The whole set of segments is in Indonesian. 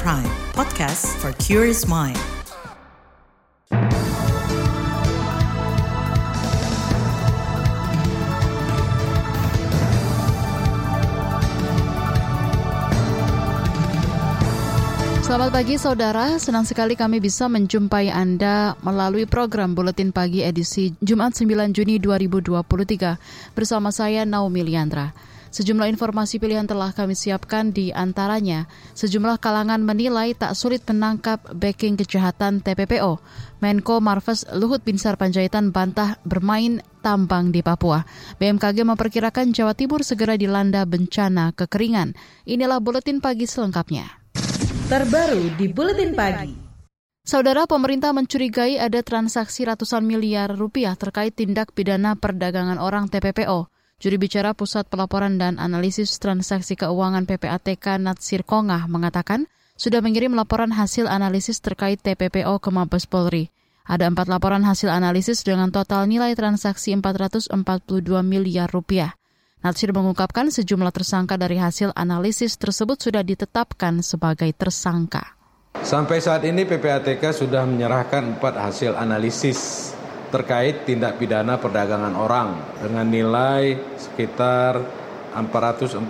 Prime, podcast for curious mind. Selamat pagi saudara, senang sekali kami bisa menjumpai Anda melalui program Buletin Pagi edisi Jumat 9 Juni 2023 bersama saya Naomi Liandra. Sejumlah informasi pilihan telah kami siapkan di antaranya. Sejumlah kalangan menilai tak sulit menangkap backing kejahatan TPPO. Menko Marves Luhut Binsar Panjaitan bantah bermain tambang di Papua. BMKG memperkirakan Jawa Timur segera dilanda bencana kekeringan. Inilah buletin pagi selengkapnya terbaru di Buletin Pagi. Saudara pemerintah mencurigai ada transaksi ratusan miliar rupiah terkait tindak pidana perdagangan orang TPPO. Juri bicara Pusat Pelaporan dan Analisis Transaksi Keuangan PPATK Natsir Kongah mengatakan sudah mengirim laporan hasil analisis terkait TPPO ke Mabes Polri. Ada empat laporan hasil analisis dengan total nilai transaksi 442 miliar rupiah. Natsir mengungkapkan sejumlah tersangka dari hasil analisis tersebut sudah ditetapkan sebagai tersangka. Sampai saat ini PPATK sudah menyerahkan empat hasil analisis terkait tindak pidana perdagangan orang dengan nilai sekitar 442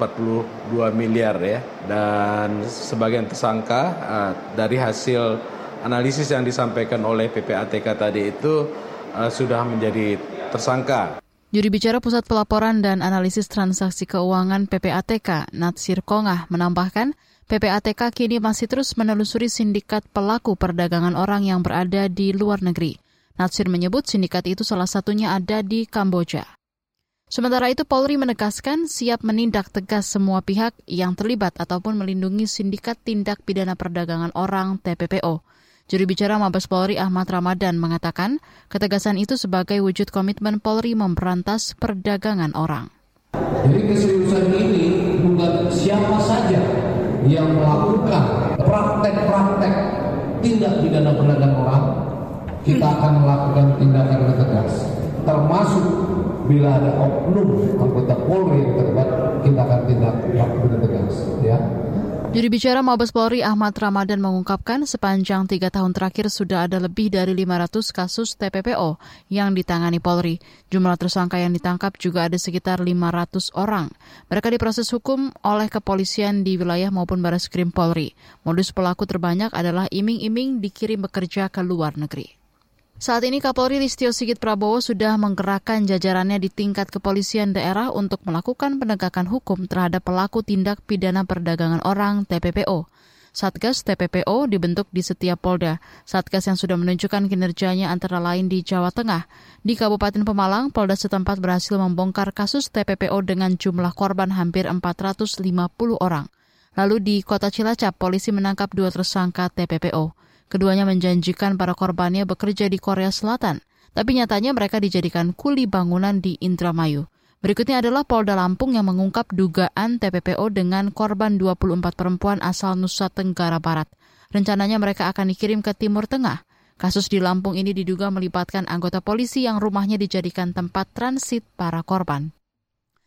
miliar ya dan sebagian tersangka uh, dari hasil analisis yang disampaikan oleh PPATK tadi itu uh, sudah menjadi tersangka. Juri bicara Pusat Pelaporan dan Analisis Transaksi Keuangan PPATK, Natsir Kongah, menambahkan PPATK kini masih terus menelusuri sindikat pelaku perdagangan orang yang berada di luar negeri. Natsir menyebut sindikat itu salah satunya ada di Kamboja. Sementara itu Polri menegaskan siap menindak tegas semua pihak yang terlibat ataupun melindungi sindikat tindak pidana perdagangan orang TPPO. Juri bicara Mabes Polri Ahmad Ramadan mengatakan ketegasan itu sebagai wujud komitmen Polri memberantas perdagangan orang. Jadi keseriusan ini bukan siapa saja yang melakukan praktek-praktek tindak pidana perdagangan orang, kita akan melakukan tindakan yang tegas. Termasuk bila ada oknum anggota Polri yang terlibat, kita akan tindak pidana tegas. Ya. Juri bicara Mabes Polri Ahmad Ramadan mengungkapkan sepanjang tiga tahun terakhir sudah ada lebih dari 500 kasus TPPO yang ditangani Polri. Jumlah tersangka yang ditangkap juga ada sekitar 500 orang. Mereka diproses hukum oleh kepolisian di wilayah maupun baris krim Polri. Modus pelaku terbanyak adalah iming-iming dikirim bekerja ke luar negeri. Saat ini Kapolri Listio Sigit Prabowo sudah menggerakkan jajarannya di tingkat kepolisian daerah untuk melakukan penegakan hukum terhadap pelaku tindak pidana perdagangan orang TPPO. Satgas TPPO dibentuk di setiap Polda. Satgas yang sudah menunjukkan kinerjanya antara lain di Jawa Tengah. Di Kabupaten Pemalang, Polda setempat berhasil membongkar kasus TPPO dengan jumlah korban hampir 450 orang. Lalu di Kota Cilacap, polisi menangkap dua tersangka TPPO. Keduanya menjanjikan para korbannya bekerja di Korea Selatan, tapi nyatanya mereka dijadikan kuli bangunan di Indramayu. Berikutnya adalah Polda Lampung yang mengungkap dugaan TPPO dengan korban 24 perempuan asal Nusa Tenggara Barat. Rencananya mereka akan dikirim ke Timur Tengah. Kasus di Lampung ini diduga melibatkan anggota polisi yang rumahnya dijadikan tempat transit para korban.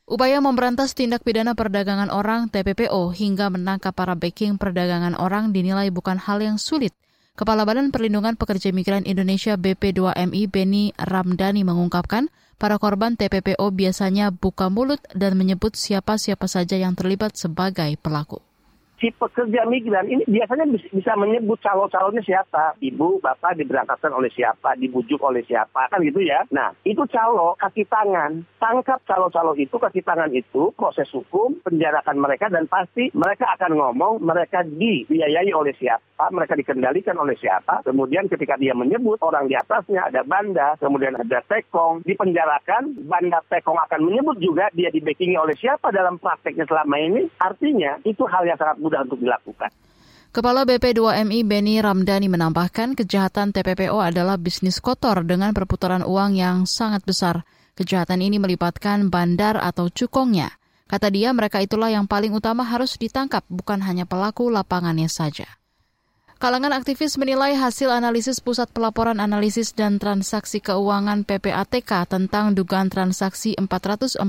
Upaya memberantas tindak pidana perdagangan orang TPPO hingga menangkap para backing perdagangan orang dinilai bukan hal yang sulit. Kepala Badan Perlindungan Pekerja Migran Indonesia BP2MI Beni Ramdhani mengungkapkan, para korban TPPO biasanya buka mulut dan menyebut siapa-siapa saja yang terlibat sebagai pelaku si pekerja migran ini biasanya bisa menyebut calon-calonnya siapa. Ibu, bapak diberangkatkan oleh siapa, dibujuk oleh siapa, kan gitu ya. Nah, itu calo kaki tangan. Tangkap calo-calo itu, kaki tangan itu, proses hukum, penjarakan mereka, dan pasti mereka akan ngomong mereka dibiayai oleh siapa, mereka dikendalikan oleh siapa. Kemudian ketika dia menyebut orang di atasnya ada banda, kemudian ada tekong, dipenjarakan, banda tekong akan menyebut juga dia dibackingi oleh siapa dalam prakteknya selama ini. Artinya, itu hal yang sangat mudah untuk dilakukan. Kepala BP2MI Beni Ramdhani menambahkan kejahatan TPPO adalah bisnis kotor dengan perputaran uang yang sangat besar. Kejahatan ini melibatkan bandar atau cukongnya. Kata dia, mereka itulah yang paling utama harus ditangkap, bukan hanya pelaku lapangannya saja. Kalangan aktivis menilai hasil analisis Pusat Pelaporan Analisis dan Transaksi Keuangan PPATK tentang dugaan transaksi 442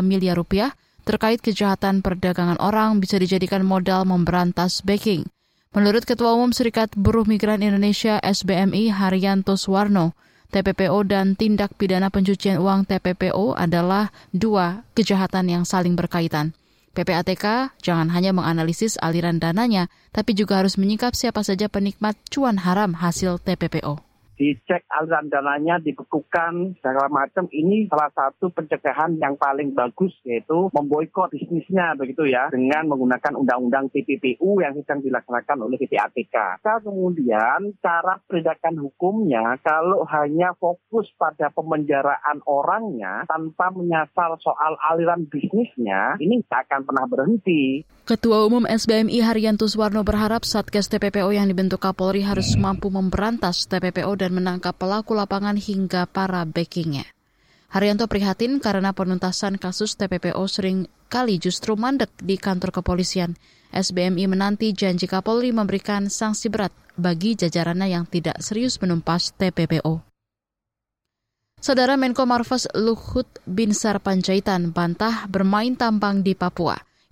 miliar rupiah terkait kejahatan perdagangan orang bisa dijadikan modal memberantas backing. Menurut Ketua Umum Serikat Buruh Migran Indonesia SBMI Haryanto Suwarno, TPPO dan tindak pidana pencucian uang TPPO adalah dua kejahatan yang saling berkaitan. PPATK jangan hanya menganalisis aliran dananya, tapi juga harus menyingkap siapa saja penikmat cuan haram hasil TPPO dicek aliran dananya, dibekukan, segala macam. Ini salah satu pencegahan yang paling bagus yaitu memboikot bisnisnya begitu ya dengan menggunakan undang-undang TPPU yang sedang dilaksanakan oleh PPATK. Nah, kemudian cara penindakan hukumnya kalau hanya fokus pada pemenjaraan orangnya tanpa menyasar soal aliran bisnisnya, ini tak akan pernah berhenti. Ketua Umum SBMI Haryanto Suwarno berharap Satgas TPPO yang dibentuk Kapolri harus mampu memberantas TPPO dan menangkap pelaku lapangan hingga para backingnya. Haryanto prihatin karena penuntasan kasus TPPO sering kali justru mandek di kantor kepolisian. SBMI menanti janji Kapolri memberikan sanksi berat bagi jajarannya yang tidak serius menumpas TPPO. Saudara Menko Marves Luhut Binsar Panjaitan bantah bermain tambang di Papua.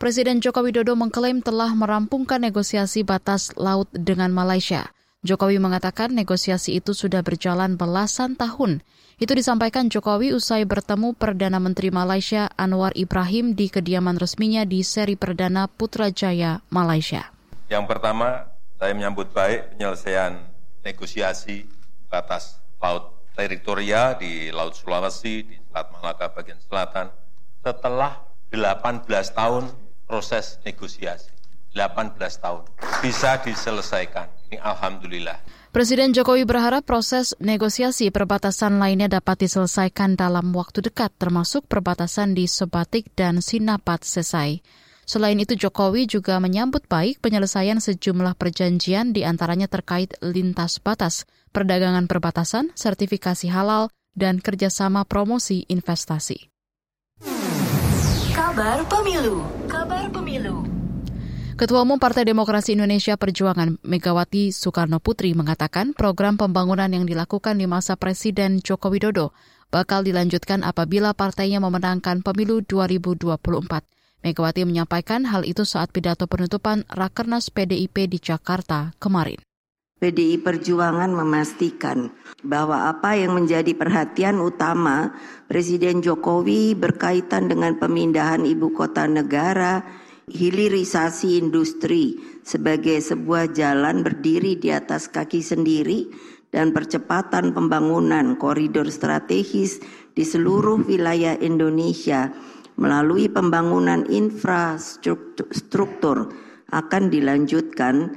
Presiden Joko Widodo mengklaim telah merampungkan negosiasi batas laut dengan Malaysia. Jokowi mengatakan negosiasi itu sudah berjalan belasan tahun. Itu disampaikan Jokowi usai bertemu Perdana Menteri Malaysia Anwar Ibrahim di kediaman resminya di seri perdana Putrajaya, Malaysia. Yang pertama, saya menyambut baik penyelesaian negosiasi batas laut teritoria di Laut Sulawesi, di Selat Malaka bagian selatan, setelah 18 tahun proses negosiasi. 18 tahun bisa diselesaikan Alhamdulillah. Presiden Jokowi berharap proses negosiasi perbatasan lainnya dapat diselesaikan dalam waktu dekat, termasuk perbatasan di Sebatik dan Sinapat Sesai. Selain itu, Jokowi juga menyambut baik penyelesaian sejumlah perjanjian di antaranya terkait lintas batas, perdagangan perbatasan, sertifikasi halal, dan kerjasama promosi investasi. Kabar Pemilu Kabar Pemilu Ketua Umum Partai Demokrasi Indonesia Perjuangan Megawati Soekarno Putri mengatakan program pembangunan yang dilakukan di masa Presiden Joko Widodo bakal dilanjutkan apabila partainya memenangkan pemilu 2024. Megawati menyampaikan hal itu saat pidato penutupan Rakernas PDIP di Jakarta kemarin. PDI Perjuangan memastikan bahwa apa yang menjadi perhatian utama Presiden Jokowi berkaitan dengan pemindahan ibu kota negara hilirisasi industri sebagai sebuah jalan berdiri di atas kaki sendiri dan percepatan pembangunan koridor strategis di seluruh wilayah Indonesia melalui pembangunan infrastruktur akan dilanjutkan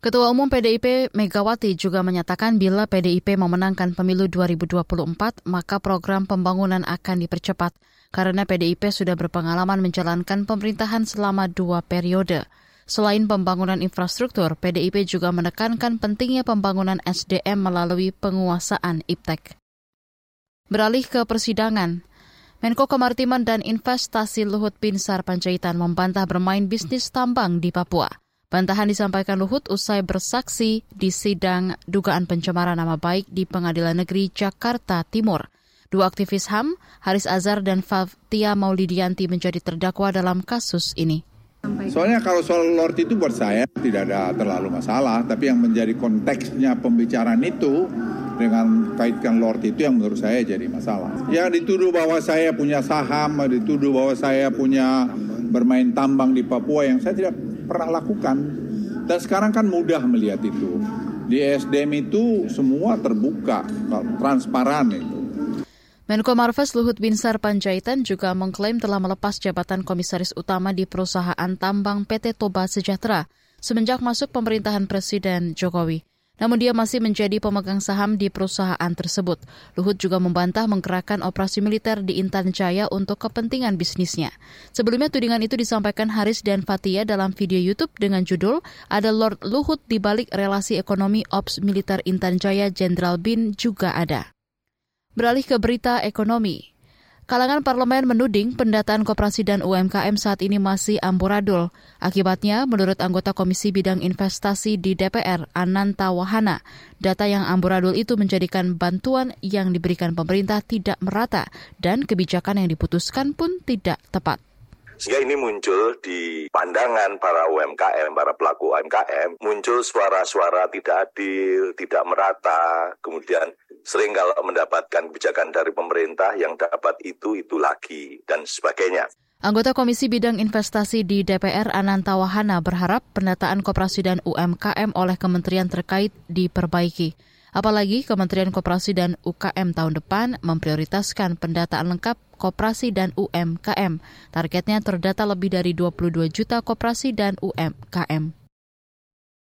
Ketua Umum PDIP Megawati juga menyatakan bila PDIP memenangkan pemilu 2024, maka program pembangunan akan dipercepat karena PDIP sudah berpengalaman menjalankan pemerintahan selama dua periode. Selain pembangunan infrastruktur, PDIP juga menekankan pentingnya pembangunan SDM melalui penguasaan IPTEK. Beralih ke persidangan, Menko Kemaritiman dan Investasi Luhut Binsar Panjaitan membantah bermain bisnis tambang di Papua. Bantahan disampaikan Luhut usai bersaksi di sidang dugaan pencemaran nama baik di Pengadilan Negeri Jakarta Timur. Dua aktivis HAM, Haris Azhar dan Favtia Maulidianti menjadi terdakwa dalam kasus ini. Soalnya kalau soal Lord itu buat saya tidak ada terlalu masalah, tapi yang menjadi konteksnya pembicaraan itu dengan kaitkan Lord itu yang menurut saya jadi masalah. Yang dituduh bahwa saya punya saham, dituduh bahwa saya punya bermain tambang di Papua yang saya tidak pernah lakukan. Dan sekarang kan mudah melihat itu. Di SDM itu semua terbuka, transparan itu. Menko Marves Luhut Binsar Panjaitan juga mengklaim telah melepas jabatan komisaris utama di perusahaan tambang PT Toba Sejahtera semenjak masuk pemerintahan Presiden Jokowi. Namun dia masih menjadi pemegang saham di perusahaan tersebut. Luhut juga membantah menggerakkan operasi militer di Intan Jaya untuk kepentingan bisnisnya. Sebelumnya tudingan itu disampaikan Haris dan Fatia dalam video YouTube dengan judul Ada Lord Luhut di balik relasi ekonomi Ops Militer Intan Jaya Jenderal Bin juga ada. Beralih ke berita ekonomi. Kalangan parlemen menuding pendataan koperasi dan UMKM saat ini masih amburadul. Akibatnya, menurut anggota Komisi Bidang Investasi di DPR, Ananta Wahana, data yang amburadul itu menjadikan bantuan yang diberikan pemerintah tidak merata dan kebijakan yang diputuskan pun tidak tepat. Sehingga ini muncul di pandangan para UMKM, para pelaku UMKM, muncul suara-suara tidak adil, tidak merata, kemudian sering kalau mendapatkan kebijakan dari pemerintah yang dapat itu, itu lagi, dan sebagainya. Anggota Komisi Bidang Investasi di DPR Ananta Wahana berharap pendataan koperasi dan UMKM oleh kementerian terkait diperbaiki. Apalagi Kementerian Koperasi dan UKM tahun depan memprioritaskan pendataan lengkap koperasi dan UMKM. Targetnya terdata lebih dari 22 juta koperasi dan UMKM.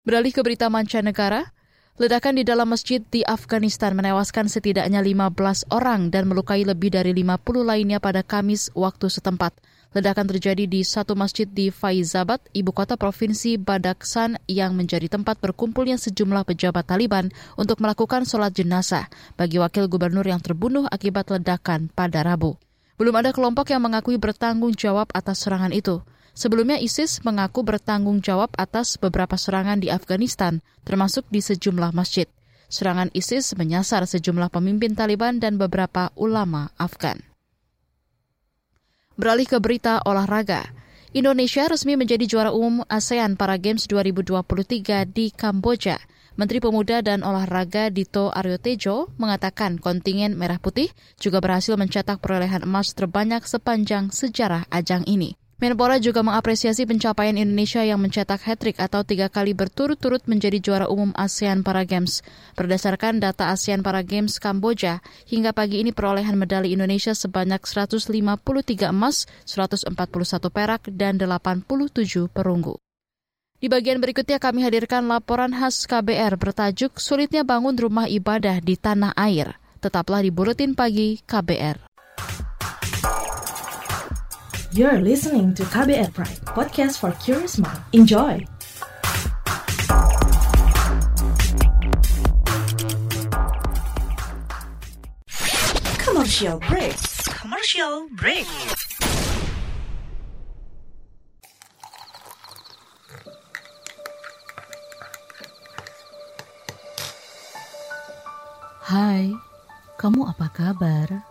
Beralih ke berita mancanegara, ledakan di dalam masjid di Afghanistan menewaskan setidaknya 15 orang dan melukai lebih dari 50 lainnya pada Kamis waktu setempat. Ledakan terjadi di satu masjid di Faizabad, ibu kota provinsi Badaksan yang menjadi tempat berkumpulnya sejumlah pejabat Taliban untuk melakukan sholat jenazah bagi wakil gubernur yang terbunuh akibat ledakan pada Rabu. Belum ada kelompok yang mengakui bertanggung jawab atas serangan itu. Sebelumnya ISIS mengaku bertanggung jawab atas beberapa serangan di Afghanistan, termasuk di sejumlah masjid. Serangan ISIS menyasar sejumlah pemimpin Taliban dan beberapa ulama Afgan. Beralih ke berita olahraga. Indonesia resmi menjadi juara umum ASEAN Para Games 2023 di Kamboja. Menteri Pemuda dan Olahraga Dito Aryo Tejo mengatakan kontingen Merah Putih juga berhasil mencetak perolehan emas terbanyak sepanjang sejarah ajang ini. Menpora juga mengapresiasi pencapaian Indonesia yang mencetak hat-trick atau tiga kali berturut-turut menjadi juara umum ASEAN Para Games. Berdasarkan data ASEAN Para Games Kamboja, hingga pagi ini perolehan medali Indonesia sebanyak 153 emas, 141 perak, dan 87 perunggu. Di bagian berikutnya kami hadirkan laporan khas KBR bertajuk Sulitnya Bangun Rumah Ibadah di Tanah Air. Tetaplah di Buletin Pagi KBR. You're listening to KBR Pride, podcast for curious mind. Enjoy! Commercial break. Commercial break. Hai, kamu apa kabar?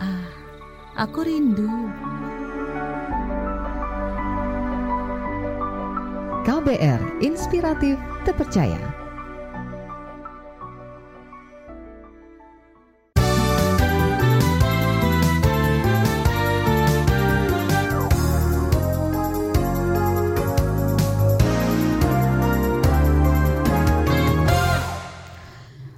Ah, aku rindu. KBR Inspiratif Terpercaya.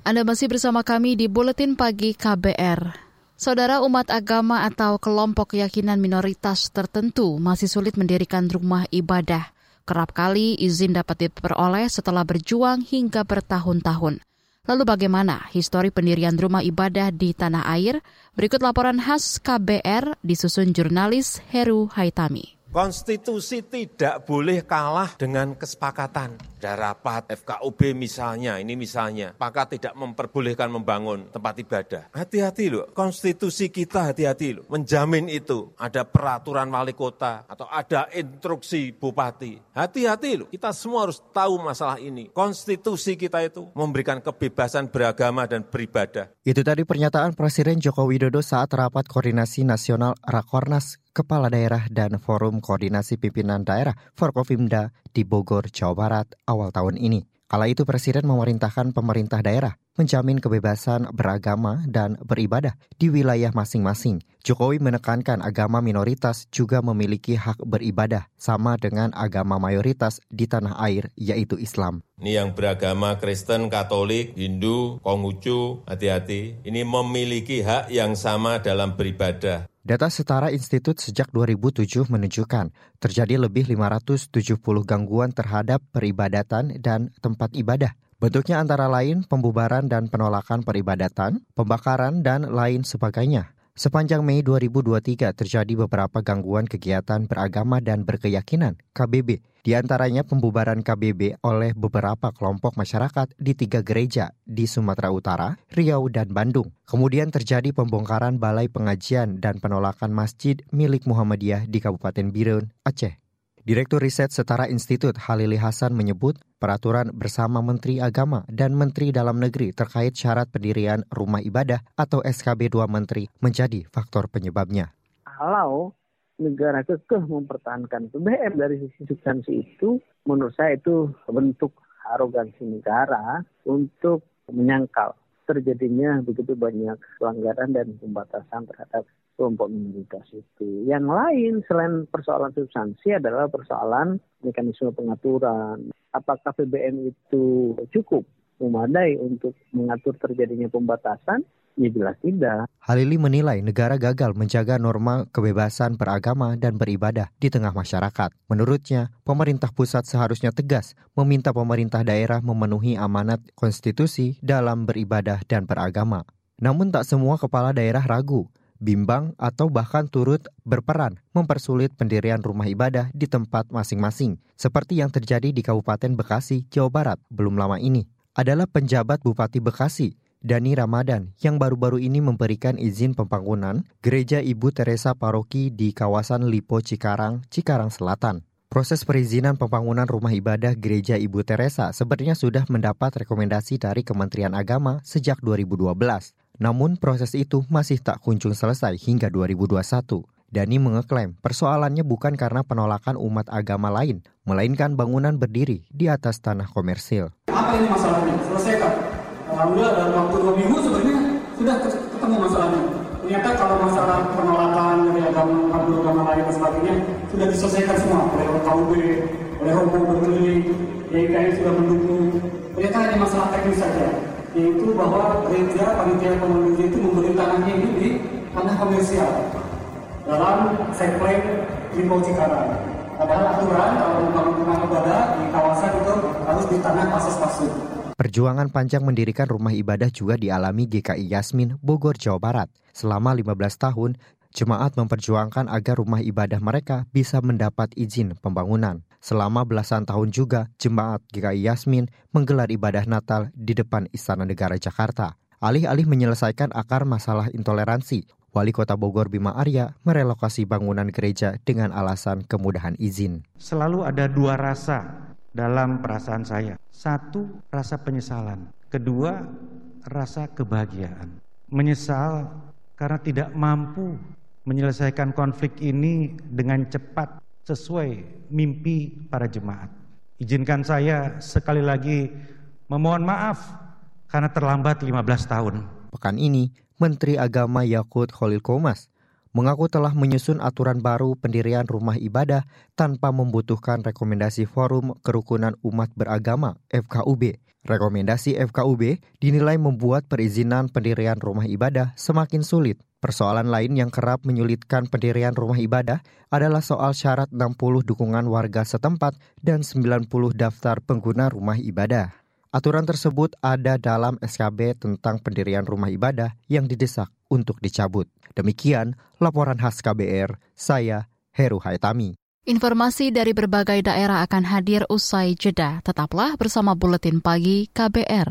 Anda masih bersama kami di Buletin Pagi KBR. Saudara umat agama atau kelompok keyakinan minoritas tertentu masih sulit mendirikan rumah ibadah. Kerap kali izin dapat diperoleh setelah berjuang hingga bertahun-tahun. Lalu bagaimana histori pendirian rumah ibadah di tanah air? Berikut laporan khas KBR disusun jurnalis Heru Haitami. Konstitusi tidak boleh kalah dengan kesepakatan. Ada rapat FKUB misalnya, ini misalnya, maka tidak memperbolehkan membangun tempat ibadah. Hati-hati loh, konstitusi kita hati-hati loh. Menjamin itu, ada peraturan wali kota atau ada instruksi bupati. Hati-hati loh, kita semua harus tahu masalah ini. Konstitusi kita itu memberikan kebebasan beragama dan beribadah. Itu tadi pernyataan Presiden Joko Widodo saat rapat koordinasi nasional Rakornas Kepala Daerah dan Forum Koordinasi Pimpinan Daerah Forkopimda di Bogor, Jawa Barat awal tahun ini. Kala itu Presiden memerintahkan pemerintah daerah menjamin kebebasan beragama dan beribadah di wilayah masing-masing. Jokowi menekankan agama minoritas juga memiliki hak beribadah sama dengan agama mayoritas di tanah air yaitu Islam. Ini yang beragama Kristen, Katolik, Hindu, Konghucu, hati-hati. Ini memiliki hak yang sama dalam beribadah. Data Setara Institut sejak 2007 menunjukkan terjadi lebih 570 gangguan terhadap peribadatan dan tempat ibadah. Bentuknya antara lain pembubaran dan penolakan peribadatan, pembakaran, dan lain sebagainya. Sepanjang Mei 2023 terjadi beberapa gangguan kegiatan beragama dan berkeyakinan KBB, di antaranya pembubaran KBB oleh beberapa kelompok masyarakat di tiga gereja di Sumatera Utara, Riau, dan Bandung. Kemudian terjadi pembongkaran balai pengajian dan penolakan masjid milik Muhammadiyah di Kabupaten Birun, Aceh. Direktur Riset Setara Institut Halili Hasan menyebut peraturan bersama Menteri Agama dan Menteri Dalam Negeri terkait syarat pendirian rumah ibadah atau SKB 2 Menteri menjadi faktor penyebabnya. Kalau negara kekeh mempertahankan BBM dari sisi substansi itu, menurut saya itu bentuk arogansi negara untuk menyangkal terjadinya begitu banyak pelanggaran dan pembatasan terhadap kelompok minoritas itu. Yang lain selain persoalan substansi adalah persoalan mekanisme pengaturan. Apakah PBM itu cukup memadai untuk mengatur terjadinya pembatasan? Ya jelas tidak. Halili menilai negara gagal menjaga norma kebebasan beragama dan beribadah di tengah masyarakat. Menurutnya, pemerintah pusat seharusnya tegas meminta pemerintah daerah memenuhi amanat konstitusi dalam beribadah dan beragama. Namun tak semua kepala daerah ragu bimbang, atau bahkan turut berperan mempersulit pendirian rumah ibadah di tempat masing-masing, seperti yang terjadi di Kabupaten Bekasi, Jawa Barat belum lama ini. Adalah penjabat Bupati Bekasi, Dani Ramadan, yang baru-baru ini memberikan izin pembangunan Gereja Ibu Teresa Paroki di kawasan Lipo Cikarang, Cikarang Selatan. Proses perizinan pembangunan rumah ibadah Gereja Ibu Teresa sebenarnya sudah mendapat rekomendasi dari Kementerian Agama sejak 2012. Namun proses itu masih tak kunjung selesai hingga 2021. Dani mengeklaim persoalannya bukan karena penolakan umat agama lain, melainkan bangunan berdiri di atas tanah komersil. Apa ini masalahnya? Selesaikan. Alhamdulillah dalam waktu dua minggu sebenarnya sudah ketemu masalahnya ternyata kalau masalah penolakan dari agama agama lain dan sebagainya sudah diselesaikan semua oleh KUB, oleh Romo berkeliling, YKI sudah mendukung. Ternyata hanya masalah teknis saja, yaitu bahwa gereja, panitia pembangunan itu memberi tanahnya ini di tanah komersial dalam seklen Limau Cikarang. Padahal aturan kalau membangun rumah ibadah di kawasan itu harus di tanah pasus-pasus. Perjuangan panjang mendirikan rumah ibadah juga dialami GKI Yasmin, Bogor, Jawa Barat. Selama 15 tahun, jemaat memperjuangkan agar rumah ibadah mereka bisa mendapat izin pembangunan. Selama belasan tahun juga, jemaat GKI Yasmin menggelar ibadah Natal di depan Istana Negara Jakarta. Alih-alih menyelesaikan akar masalah intoleransi, Wali Kota Bogor Bima Arya merelokasi bangunan gereja dengan alasan kemudahan izin. Selalu ada dua rasa dalam perasaan saya. Satu, rasa penyesalan. Kedua, rasa kebahagiaan. Menyesal karena tidak mampu menyelesaikan konflik ini dengan cepat sesuai mimpi para jemaat. Izinkan saya sekali lagi memohon maaf karena terlambat 15 tahun. Pekan ini, Menteri Agama Yakut Khalil Komas mengaku telah menyusun aturan baru pendirian rumah ibadah tanpa membutuhkan rekomendasi Forum Kerukunan Umat Beragama FKUB. Rekomendasi FKUB dinilai membuat perizinan pendirian rumah ibadah semakin sulit. Persoalan lain yang kerap menyulitkan pendirian rumah ibadah adalah soal syarat 60 dukungan warga setempat dan 90 daftar pengguna rumah ibadah. Aturan tersebut ada dalam SKB tentang pendirian rumah ibadah yang didesak untuk dicabut. Demikian laporan khas KBR, saya Heru Haitami. Informasi dari berbagai daerah akan hadir usai jeda. Tetaplah bersama Buletin Pagi KBR.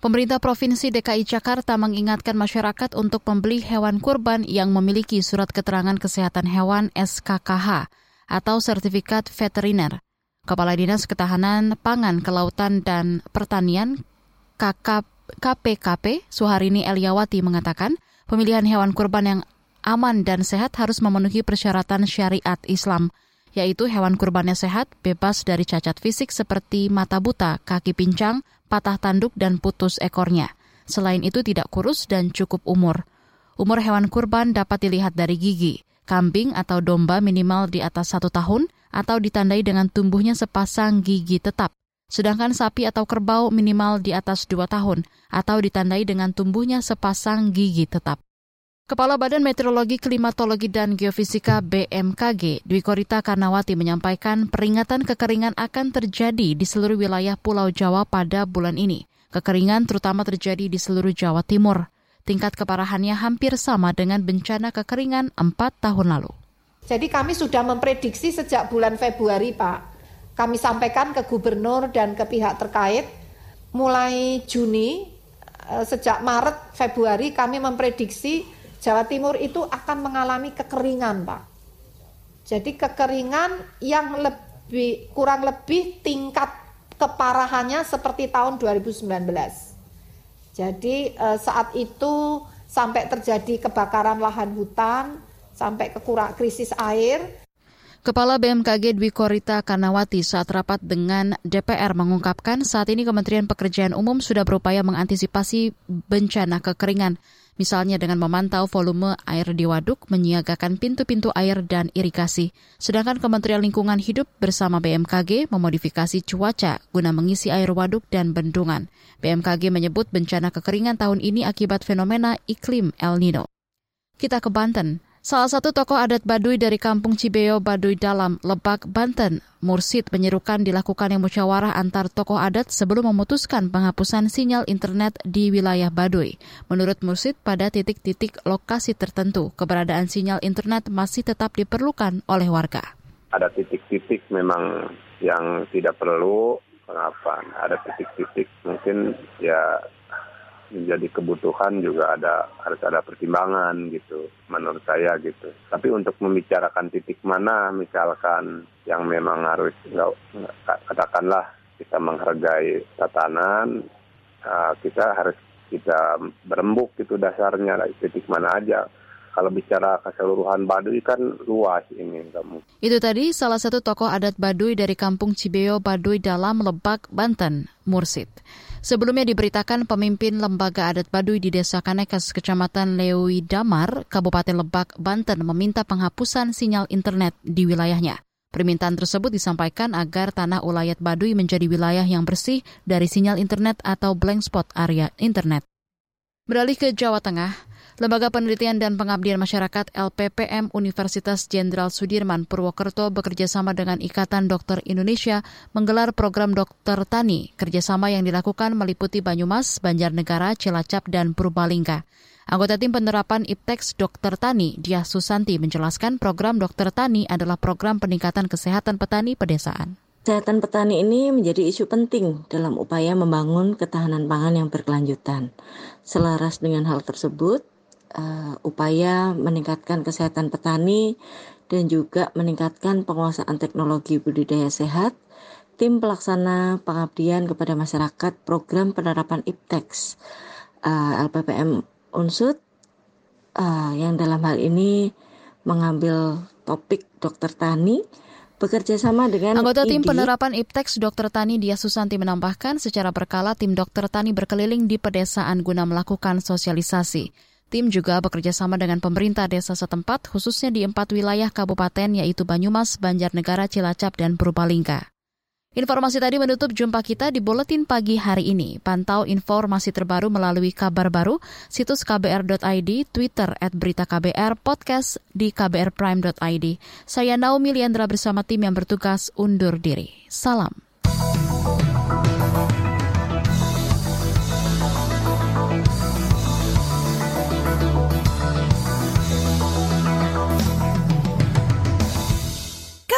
Pemerintah Provinsi DKI Jakarta mengingatkan masyarakat untuk membeli hewan kurban yang memiliki surat keterangan kesehatan hewan SKKH atau sertifikat veteriner. Kepala Dinas Ketahanan Pangan, Kelautan, dan Pertanian KPKP Suharini Eliawati mengatakan pemilihan hewan kurban yang aman dan sehat harus memenuhi persyaratan syariat Islam, yaitu hewan kurbannya sehat, bebas dari cacat fisik seperti mata buta, kaki pincang, patah tanduk, dan putus ekornya. Selain itu tidak kurus dan cukup umur. Umur hewan kurban dapat dilihat dari gigi. Kambing atau domba minimal di atas satu tahun atau ditandai dengan tumbuhnya sepasang gigi tetap. Sedangkan sapi atau kerbau minimal di atas dua tahun atau ditandai dengan tumbuhnya sepasang gigi tetap. Kepala Badan Meteorologi, Klimatologi, dan Geofisika BMKG, Dwi Korita Karnawati menyampaikan peringatan kekeringan akan terjadi di seluruh wilayah Pulau Jawa pada bulan ini. Kekeringan terutama terjadi di seluruh Jawa Timur. Tingkat keparahannya hampir sama dengan bencana kekeringan empat tahun lalu. Jadi kami sudah memprediksi sejak bulan Februari, Pak. Kami sampaikan ke gubernur dan ke pihak terkait, mulai Juni, eh, sejak Maret, Februari kami memprediksi Jawa Timur itu akan mengalami kekeringan, Pak. Jadi kekeringan yang lebih kurang lebih tingkat keparahannya seperti tahun 2019. Jadi eh, saat itu sampai terjadi kebakaran lahan hutan, sampai kekurang krisis air. Kepala BMKG Dwi Korita Kanawati saat rapat dengan DPR mengungkapkan saat ini Kementerian Pekerjaan Umum sudah berupaya mengantisipasi bencana kekeringan misalnya dengan memantau volume air di waduk, menyiagakan pintu-pintu air dan irigasi. Sedangkan Kementerian Lingkungan Hidup bersama BMKG memodifikasi cuaca guna mengisi air waduk dan bendungan. BMKG menyebut bencana kekeringan tahun ini akibat fenomena iklim El Nino. Kita ke Banten. Salah satu tokoh adat Baduy dari kampung Cibeo Baduy Dalam, Lebak, Banten, Mursid menyerukan dilakukannya musyawarah antar tokoh adat sebelum memutuskan penghapusan sinyal internet di wilayah Baduy. Menurut Mursid, pada titik-titik lokasi tertentu, keberadaan sinyal internet masih tetap diperlukan oleh warga. Ada titik-titik memang yang tidak perlu, kenapa? Ada titik-titik mungkin ya menjadi kebutuhan juga ada harus ada pertimbangan gitu menurut saya gitu tapi untuk membicarakan titik mana misalkan yang memang harus nggak katakanlah kita menghargai tatanan uh, kita harus kita berembuk itu dasarnya titik mana aja kalau bicara keseluruhan Baduy kan luas ini kamu. Itu tadi salah satu tokoh adat Baduy dari kampung Cibeo Baduy dalam Lebak, Banten, Mursid. Sebelumnya diberitakan pemimpin lembaga adat Baduy di Desa Kanekes, Kecamatan Lewi Damar, Kabupaten Lebak, Banten meminta penghapusan sinyal internet di wilayahnya. Permintaan tersebut disampaikan agar tanah ulayat Baduy menjadi wilayah yang bersih dari sinyal internet atau blank spot area internet. Beralih ke Jawa Tengah, Lembaga Penelitian dan Pengabdian Masyarakat LPPM Universitas Jenderal Sudirman Purwokerto bekerjasama dengan Ikatan Dokter Indonesia menggelar program dokter tani. Kerjasama yang dilakukan meliputi Banyumas, Banjarnegara, Cilacap, dan Purbalingga. Anggota tim penerapan IPTEX Dokter Tani, Dia Susanti, menjelaskan program Dokter Tani adalah program peningkatan kesehatan petani pedesaan. Kesehatan petani ini menjadi isu penting dalam upaya membangun ketahanan pangan yang berkelanjutan. Selaras dengan hal tersebut, uh, upaya meningkatkan kesehatan petani dan juga meningkatkan penguasaan teknologi budidaya sehat, tim pelaksana pengabdian kepada masyarakat program penerapan IPTEX uh, LPPM Unsut uh, yang dalam hal ini mengambil topik dokter tani bekerja sama dengan Anggota tim penerapan IPTEX Dr. Tani Dia Susanti menambahkan secara berkala tim dokter tani berkeliling di pedesaan guna melakukan sosialisasi. Tim juga bekerja sama dengan pemerintah desa setempat, khususnya di empat wilayah kabupaten yaitu Banyumas, Banjarnegara, Cilacap, dan Purbalingga. Informasi tadi menutup jumpa kita di Buletin Pagi hari ini. Pantau informasi terbaru melalui kabar baru, situs kbr.id, Twitter at berita KBR, podcast di kbrprime.id. Saya Naomi Liandra bersama tim yang bertugas undur diri. Salam.